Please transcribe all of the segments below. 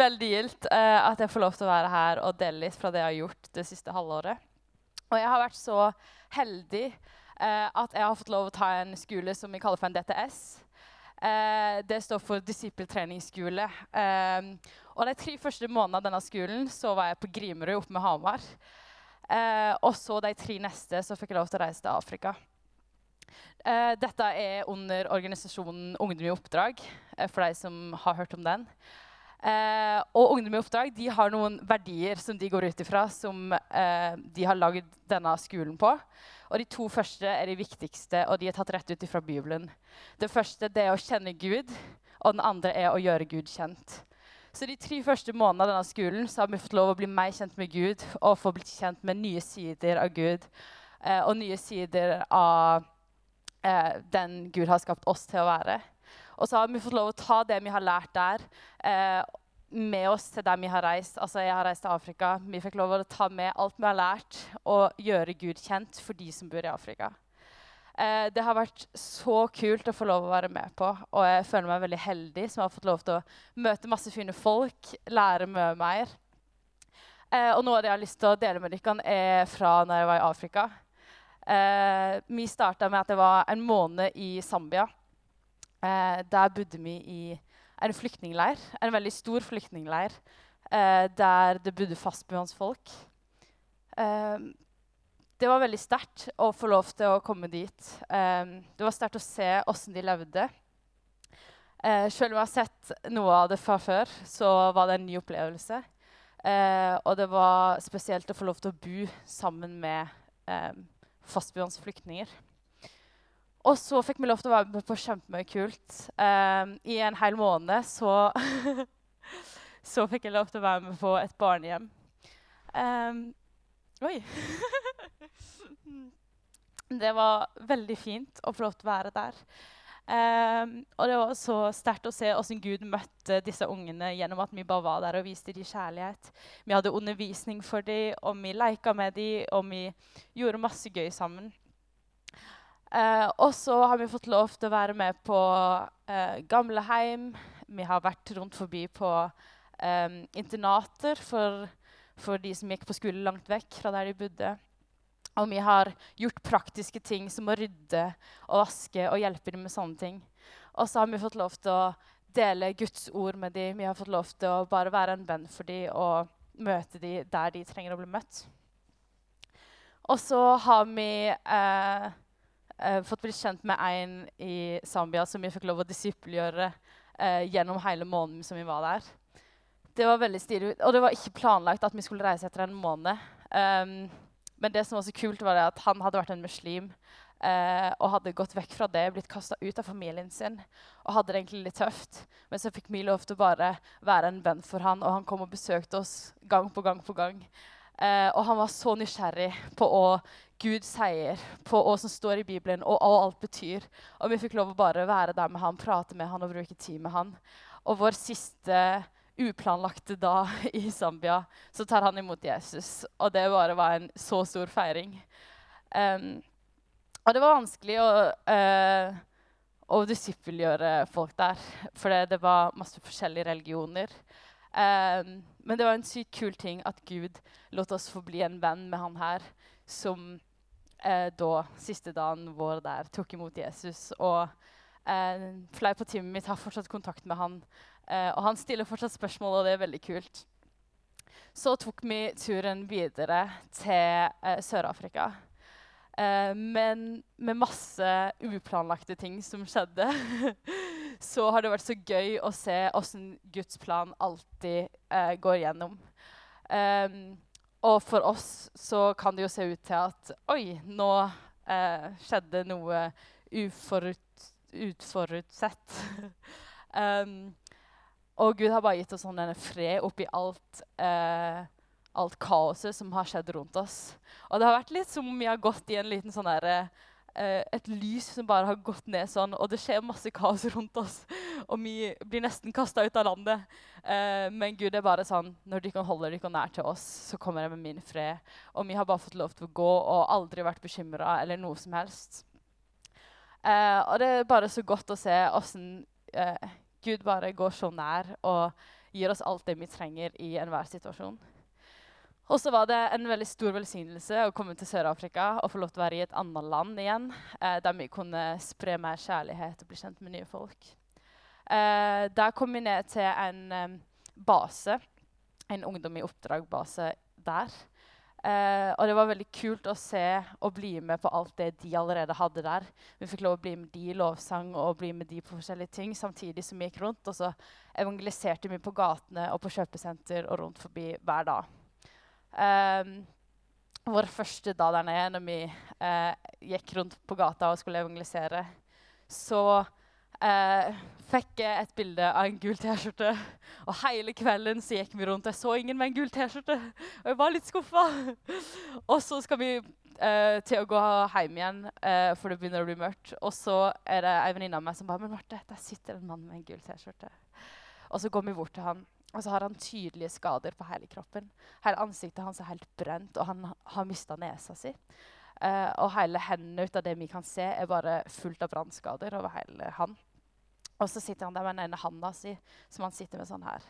Veldig gildt uh, at jeg får lov til å være her og dele litt fra det jeg har gjort det siste halvåret. Og jeg har vært så heldig uh, at jeg har fått lov å ta en skole som vi kaller for en DTS. Uh, det står for disippeltreningsskole. Eh, og de tre første månedene av denne skolen så var jeg på Grimerud oppe med Hamar. Eh, og så de tre neste så fikk jeg lov til å reise til Afrika. Eh, dette er under organisasjonen Ungdom i oppdrag, eh, for de som har hørt om den. Eh, og Ungdom i oppdrag de har noen verdier som de går ut ifra, som eh, de har lagd denne skolen på. Og De to første er de viktigste, og de er tatt rett ut ifra Bibelen. Det første det er å kjenne Gud, og den andre er å gjøre Gud kjent. Så De tre første månedene av denne skolen så har vi fått lov å bli mer kjent med Gud og få bli kjent med nye sider av Gud eh, og nye sider av eh, den Gud har skapt oss til å være. Og så har vi fått lov å ta det vi har lært der, eh, med oss til der vi har reist. Altså, jeg har reist til Afrika. Vi fikk lov å ta med alt vi har lært, og gjøre Gud kjent for de som bor i Afrika. Eh, det har vært så kult å få lov å være med på, og jeg føler meg veldig heldig som har fått lov til å møte masse fine folk, lære mye mer. Eh, og noe av det jeg har lyst til å dele med dere, er fra når jeg var i Afrika. Eh, vi starta med at det var en måned i Zambia. Eh, der bodde vi i en flyktningleir, en veldig stor flyktningleir, eh, der det bodde fastboende folk. Eh, det var veldig sterkt å få lov til å komme dit. Eh, det var sterkt å se åssen de levde. Eh, selv om jeg har sett noe av det fra før, så var det en ny opplevelse. og det var spesielt å få lov til å bo sammen med fastboende flyktninger. Og så fikk vi lov til å være med på kjempemye kult. Um, I en hel måned så, så fikk jeg lov til å være med på et barnehjem. Um, oi! det var veldig fint å få lov til å være der. Um, og det var så sterkt å se hvordan Gud møtte disse ungene gjennom at vi bare var der og viste dem kjærlighet. Vi hadde undervisning for dem, og vi leka med dem, og vi gjorde masse gøy sammen. Uh, og så har vi fått lov til å være med på eh, gamleheim. Vi har vært rundt forbi på eh, internater for, for de som gikk på skole langt vekk fra der de bodde. Og vi har gjort praktiske ting som å rydde og vaske og hjelpe dem med sånne ting. Og så har vi fått lov til å dele Guds ord med dem. Vi har fått lov til å bare være en venn for dem og møte dem der de trenger å bli møtt. Og så har vi eh, eh, fått bli kjent med en i Zambia som vi fikk lov å disippelgjøre eh, gjennom hele måneden som vi var der. Det var veldig stilig, og det var ikke planlagt at vi skulle reise etter en måned. Um, men det som var så kult, var at han hadde vært en muslim eh, og hadde gått vekk fra det, blitt kasta ut av familien sin og hadde det egentlig litt tøft. Men så fikk vi lov til å bare være en venn for han, og han kom og besøkte oss gang på gang på gang. Uh, og han var så nysgjerrig på hva Gud sier, på hva som står i Bibelen, og hva alt betyr. Og vi fikk lov å bare være der med han, prate med han og bruke tid med han. Og vår siste uplanlagte dag i Zambia, så tar han imot Jesus. Og det bare var en så stor feiring. Um, og det var vanskelig å, uh, å disippelgjøre folk der, for det var masse forskjellige religioner. Um, men det var en sykt kul ting at Gud lot oss få bli en venn med han her, som uh, da, siste dagen vår der, tok imot Jesus. Og eh, flere på teamet mitt har fortsatt kontakt med han Eh, og han stiller fortsatt spørsmål, og det er veldig kult. Så tok vi turen videre til uh, Sør-Afrika. Uh, men med masse uplanlagte ting som skjedde. så har det vært så gøy å se åssen Guds plan alltid går gjennom. Um, og for oss så kan det jo se ut til at Oi, nå skjedde noe uforut, utforutsett. um, Og Gud har bare gitt oss sånn denne fred oppi alt, eh, alt kaoset som har skjedd rundt oss. Og det har vært litt som om vi har gått i en liten sånn der, eh, et lys som bare har gått ned sånn, og det skjer masse kaos rundt oss. Og vi blir nesten kasta ut av landet. Eh, men Gud er bare sånn Når de kan holde dere nær til oss, så kommer jeg med min fred. Og vi har bare fått lov til å gå og aldri vært bekymra eller noe som helst. Eh, og det er bare så godt å se åssen eh, Gud bare går så nær og gir oss alt det vi trenger i enhver situasjon. Og så var det en veldig stor velsignelse å komme til Sør-Afrika og få lov til å være i et annet land igjen, eh, der vi kunne spre mer kjærlighet og bli kjent med nye folk. Eh, der kom vi ned til en eh, base, en ungdom i oppdrag-base der. Eh, og det var veldig kult å se og bli med på alt det de allerede hadde der. Vi fikk lov å bli med de i lovsang og bli med de på forskjellige ting samtidig som vi gikk rundt. Og så evangeliserte vi på gatene og på kjøpesenter og rundt forbi hver dag. Eh, vår første dag der nede, når vi eh, gikk rundt på gata og skulle evangelisere, så eh, fikk jeg et bilde av en gul T-skjorte. Og hele kvelden så gikk vi rundt. Jeg så ingen med en gul T-skjorte, og jeg var litt skuffa. og så skal vi eh, til å gå hjem igjen, eh, for det begynner å bli mørkt. Og så er det ei venninne av meg som bare Men Marte, der sitter en mann med en gul T-skjorte. Og så går vi bort til han, og så har han tydelige skader på hele kroppen. Hele ansiktet hans er helt brent, og han har mista nesa si. Uh, og hele hendene ut av det vi kan se, er bare fullt av brannskader over hele han. Og så sitter han der med den ene handa si, som han sitter med sånn her.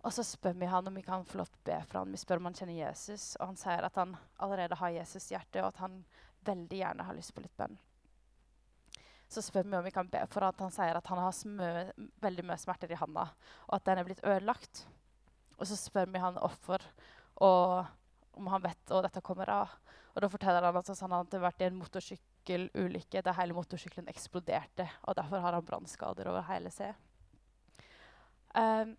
Og så spør vi han om vi kan få lov til å be for han. Vi spør om han kjenner Jesus, og han sier at han allerede har Jesus hjerte, og at han veldig gjerne har lyst på litt bønn. Så spør vi om vi kan be for at han sier at han har veldig mye smerter i handa, og at den er blitt ødelagt. Og så spør vi han hvorfor, og om han vet hva dette kommer av. Og da forteller han at han hadde vært i en motorsykkel motorsykkelulykke der hele motorsykkelen eksploderte. og Derfor har han brannskader over hele seg. Um,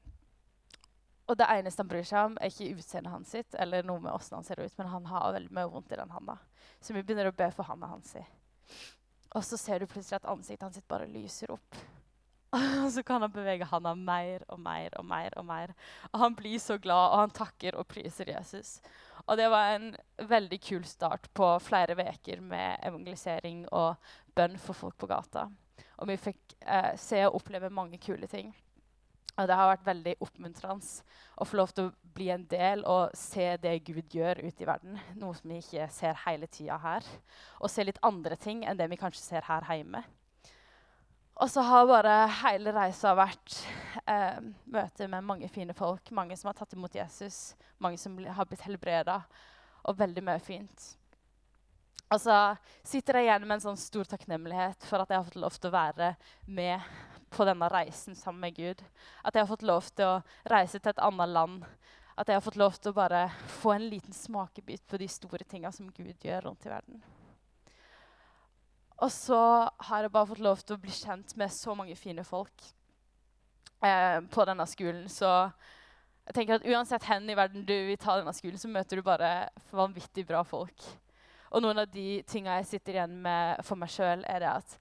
og det eneste han bryr seg om, er ikke utseendet hans, sitt, eller noe med hvordan han ser ut, men han har veldig mye vondt i den handa. Så vi begynner å be for handa hans. Og så ser du plutselig at ansiktet hans bare lyser opp. Og så kan han bevege handa mer og mer og mer. Og mer. Og han blir så glad, og han takker og priser Jesus. Og det var en veldig kul start på flere uker med evangelisering og bønn for folk på gata. Og vi fikk eh, se og oppleve mange kule ting. Og det har vært veldig oppmuntrende å få lov til å bli en del og se det Gud gjør ute i verden. Noe som vi ikke ser hele tida her. Og se litt andre ting enn det vi kanskje ser her hjemme. Og så har bare hele reisa vært eh, møte med mange fine folk. Mange som har tatt imot Jesus, mange som har blitt helbreda, og veldig mye fint. Og så sitter jeg igjen med en sånn stor takknemlighet for at jeg har fått lov til å være med på denne reisen sammen med Gud. At jeg har fått lov til å reise til et annet land. At jeg har fått lov til å bare få en liten smakebit på de store tinga som Gud gjør rundt i verden. Og så har jeg bare fått lov til å bli kjent med så mange fine folk eh, på denne skolen. Så jeg tenker at uansett hvor i verden du vil ta denne skolen, så møter du bare vanvittig bra folk. Og noen av de tinga jeg sitter igjen med for meg sjøl, er det at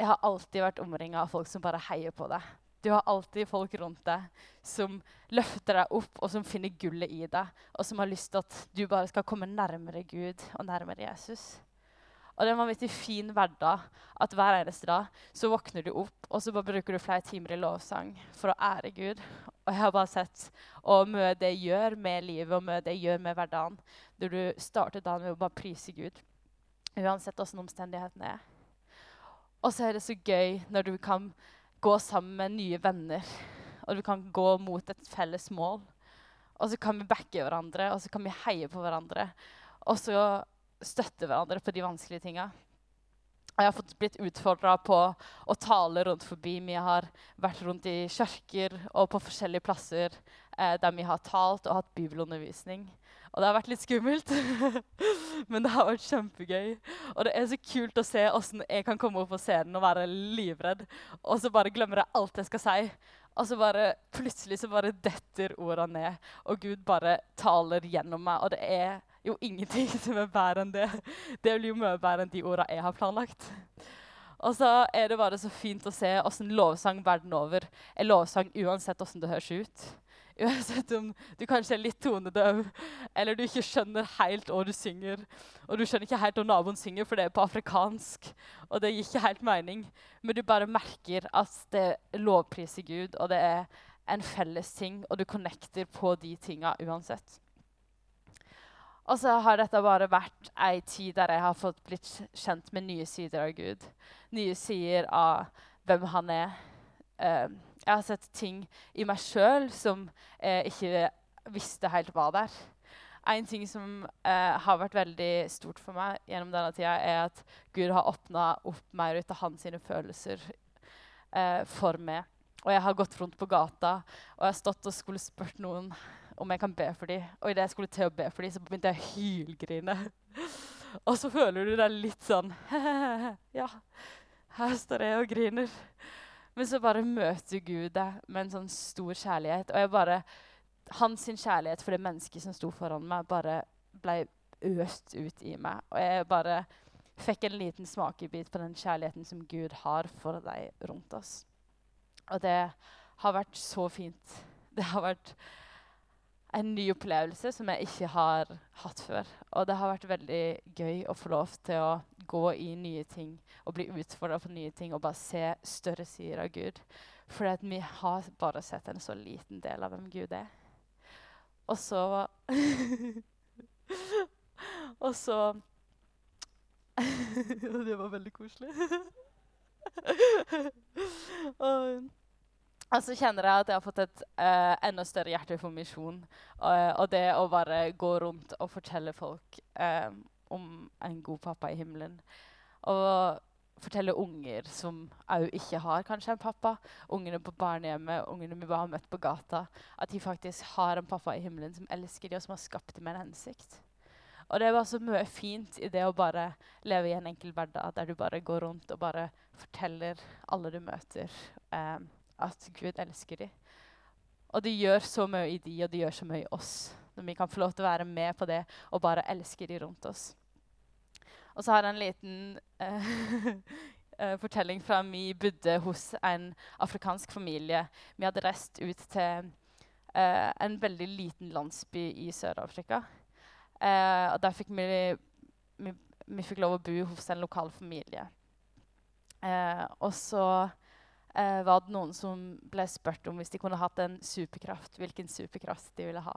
jeg har alltid vært omringa av folk som bare heier på deg. Du har alltid folk rundt deg som løfter deg opp, og som finner gullet i deg, og som har lyst til at du bare skal komme nærmere Gud og nærmere Jesus. Og det er en vanvittig fin hverdag at hver eneste dag så våkner du opp, og så bare bruker du flere timer i lovsang for å ære Gud. Og jeg har bare sett og mye det gjør med livet og mye det gjør med hverdagen. Når du starter dagen med å bare prise Gud, uansett hvordan omstendighetene er. Og så er det så gøy når du kan gå sammen med nye venner, og du kan gå mot et felles mål. Og så kan vi backe hverandre, og så kan vi heie på hverandre. Og så støtte hverandre på de vanskelige tinga. Jeg har fått blitt utfordra på å tale rundt forbi. Vi har vært rundt i kirker og på forskjellige plasser eh, der vi har talt og hatt bibelundervisning. Og det har vært litt skummelt, men det har vært kjempegøy. Og det er så kult å se åssen jeg kan komme opp på scenen og være livredd, og så bare glemmer jeg alt jeg skal si. Og så bare plutselig så bare detter ordene ned, og Gud bare taler gjennom meg. Og det er jo ingenting som er bedre enn det. Det blir jo mye bedre enn de ordene jeg har planlagt. Og så er det bare så fint å se åssen lovsang verden over er lovsang uansett åssen det høres ut. Uansett om du kanskje er litt tonedøv, eller du ikke skjønner helt hva du synger. Og du skjønner ikke helt hva naboen synger, for det er på afrikansk. Og det gir ikke helt mening. Men du bare merker at det lovpriser Gud, og det er en felles ting, og du connecter på de tinga uansett. Og så har dette bare vært ei tid der jeg har fått blitt kjent med nye sider av Gud. Nye sider av hvem han er. Uh, jeg har sett ting i meg sjøl som jeg ikke visste helt var der. En ting som eh, har vært veldig stort for meg gjennom denne tida, er at Gud har åpna opp mer ut av hans følelser eh, for meg. Og jeg har gått rundt på gata og jeg har stått og skulle spurt noen om jeg kan be for dem. Og idet jeg skulle til å be for dem, så begynte jeg å hylgrine. og så føler du deg litt sånn Ja, her står jeg og griner. Men så bare møter Gud deg med en sånn stor kjærlighet. Og jeg bare hans kjærlighet for det mennesket som sto foran meg, bare ble øst ut i meg. Og jeg bare fikk en liten smakebit på den kjærligheten som Gud har for deg rundt oss. Og det har vært så fint. Det har vært en ny opplevelse som jeg ikke har hatt før. Og det har vært veldig gøy å få lov til å gå i nye ting og bli utfordra på nye ting og bare se større sider av Gud. For vi har bare sett en så liten del av hvem Gud er. Og så Og så Det var veldig koselig. og, og, så kjenner jeg at jeg har fått et uh, enda større hjerte for misjon. Uh, og det å bare gå rundt og fortelle folk uh, om en god pappa i himmelen. Og fortelle unger som òg ikke har kanskje en pappa, ungene på barnehjemmet, ungene vi bare har møtt på gata, at de faktisk har en pappa i himmelen som elsker dem, og som har skapt dem med en hensikt. Og det var så mye fint i det å bare leve i en enkel hverdag der du bare går rundt og bare forteller alle du møter, eh, at Gud elsker dem. Og det gjør så mye i de, og det gjør så mye i oss. Når vi kan få lov til å være med på det og bare elske de rundt oss. Og så har jeg en liten uh, fortelling fra vi bodde hos en afrikansk familie. Vi hadde reist ut til uh, en veldig liten landsby i Sør-Afrika. Uh, og der fikk vi, vi, vi, fikk lov å bo hos en lokal familie. og så var det noen som ble spurt om hvis de kunne hatt en superkraft, hvilken superkraft de ville ha.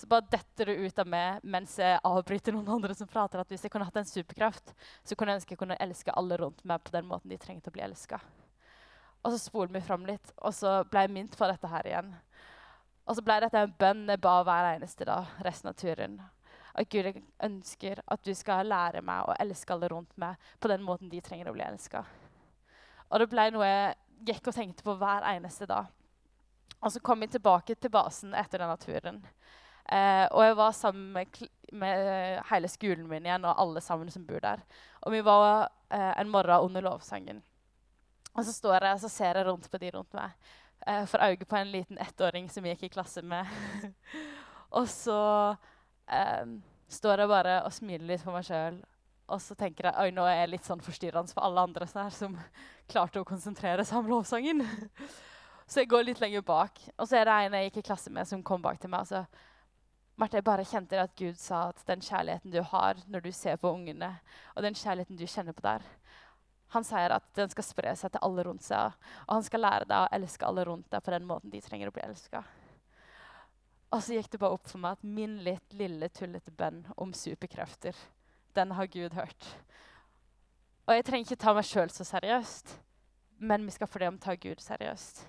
Så bare detter det ut av meg mens jeg avbryter noen andre som prater, at hvis jeg kunne hatt en superkraft, så kunne jeg ønske jeg kunne elske alle rundt meg på den måten de trengte å bli elska. Og så spoler vi fram litt, og så ble jeg minnet på dette her igjen. Og så ble dette en bønn jeg ba hver eneste dag resten av turen. At Gud ønsker at du skal lære meg å elske alle rundt meg på den måten de trenger å bli elska. Og det ble noe jeg gikk og tenkte på hver eneste dag. Og så kom jeg tilbake til basen etter denne turen. Eh, og jeg var sammen med, med, hele skolen min igjen og alle sammen som bor der. Og vi var eh, en morgen under lovsangen. Og så står jeg og så ser jeg rundt på de rundt meg. Eh, får øye på en liten ettåring som jeg gikk i klasse med. og så eh, står jeg bare og smiler litt på meg sjøl. Og så tenker jeg oi, nå er jeg litt sånn forstyrrende for alle andre her, som klarte å konsentrere seg om lovsangen. så jeg går litt lenger bak. Og så er det en jeg gikk i klasse med, som kom bak til meg. og så Marte, jeg bare kjente at Gud sa at den kjærligheten du har når du ser på ungene, og den kjærligheten du kjenner på der, han sier at den skal spre seg til alle rundt seg. Og han skal lære deg å elske alle rundt deg på den måten de trenger å bli elska. Og så gikk det bare opp for meg at min litt lille, tullete bønn om superkrefter, den har Gud hørt. Og jeg trenger ikke ta meg sjøl så seriøst, men vi skal for det om ta Gud seriøst.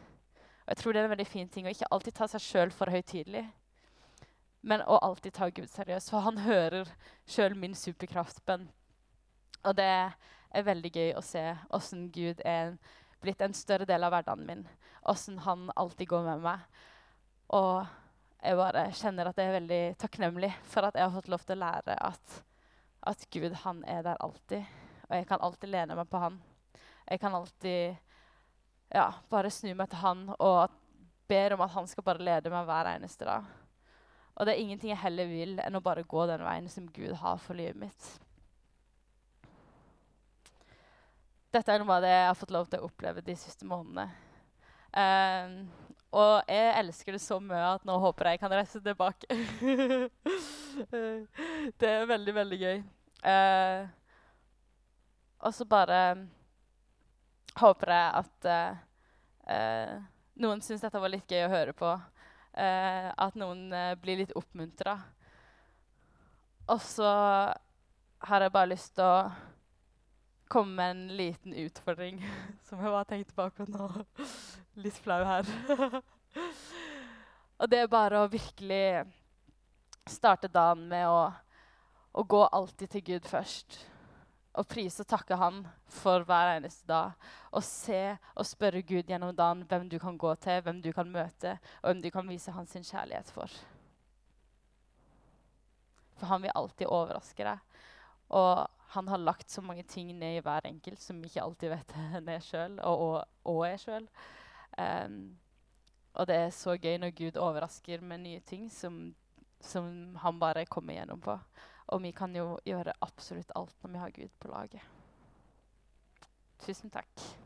Og jeg tror det er en veldig fin ting å ikke alltid ta seg sjøl for høytidelig men å alltid ta Gud seriøst. For han hører sjøl min superkraftbønn. Og det er veldig gøy å se åssen Gud er blitt en større del av hverdagen min. Åssen han alltid går med meg. Og jeg bare kjenner at jeg er veldig takknemlig for at jeg har fått lov til å lære at, at Gud, han er der alltid. Og jeg kan alltid lene meg på han. Jeg kan alltid ja, bare snu meg til han og ber om at han skal bare lede meg hver eneste dag. Og det er ingenting jeg heller vil enn å bare gå den veien som Gud har for livet mitt. Dette er noe av det jeg har fått lov til å oppleve de siste månedene. Um, og jeg elsker det så mye at nå håper jeg kan reise tilbake. det er veldig, veldig gøy. Uh, og så bare håper jeg at uh, uh, noen syns dette var litt gøy å høre på at noen eh, blir litt oppmuntra. Og så har jeg bare lyst til å komme med en liten utfordring som jeg bare tenkte på nå. Litt flau her. og det er bare å virkelig starte dagen med å, å gå alltid til Gud først. Og prise og takke Han for hver eneste dag. Og se og spørre Gud gjennom dagen hvem du kan gå til, hvem du kan møte, og hvem du kan vise hans kjærlighet for. For han vil alltid overraske deg. Og han har lagt så mange ting ned i hver enkelt som vi ikke alltid vet er sjøl, og, og, og, er sjøl. Um, og det er så gøy når Gud overrasker med nye ting som, som han bare kommer gjennom på. Og vi kan jo gjøre absolutt alt når vi har Gud på laget. Tusen takk.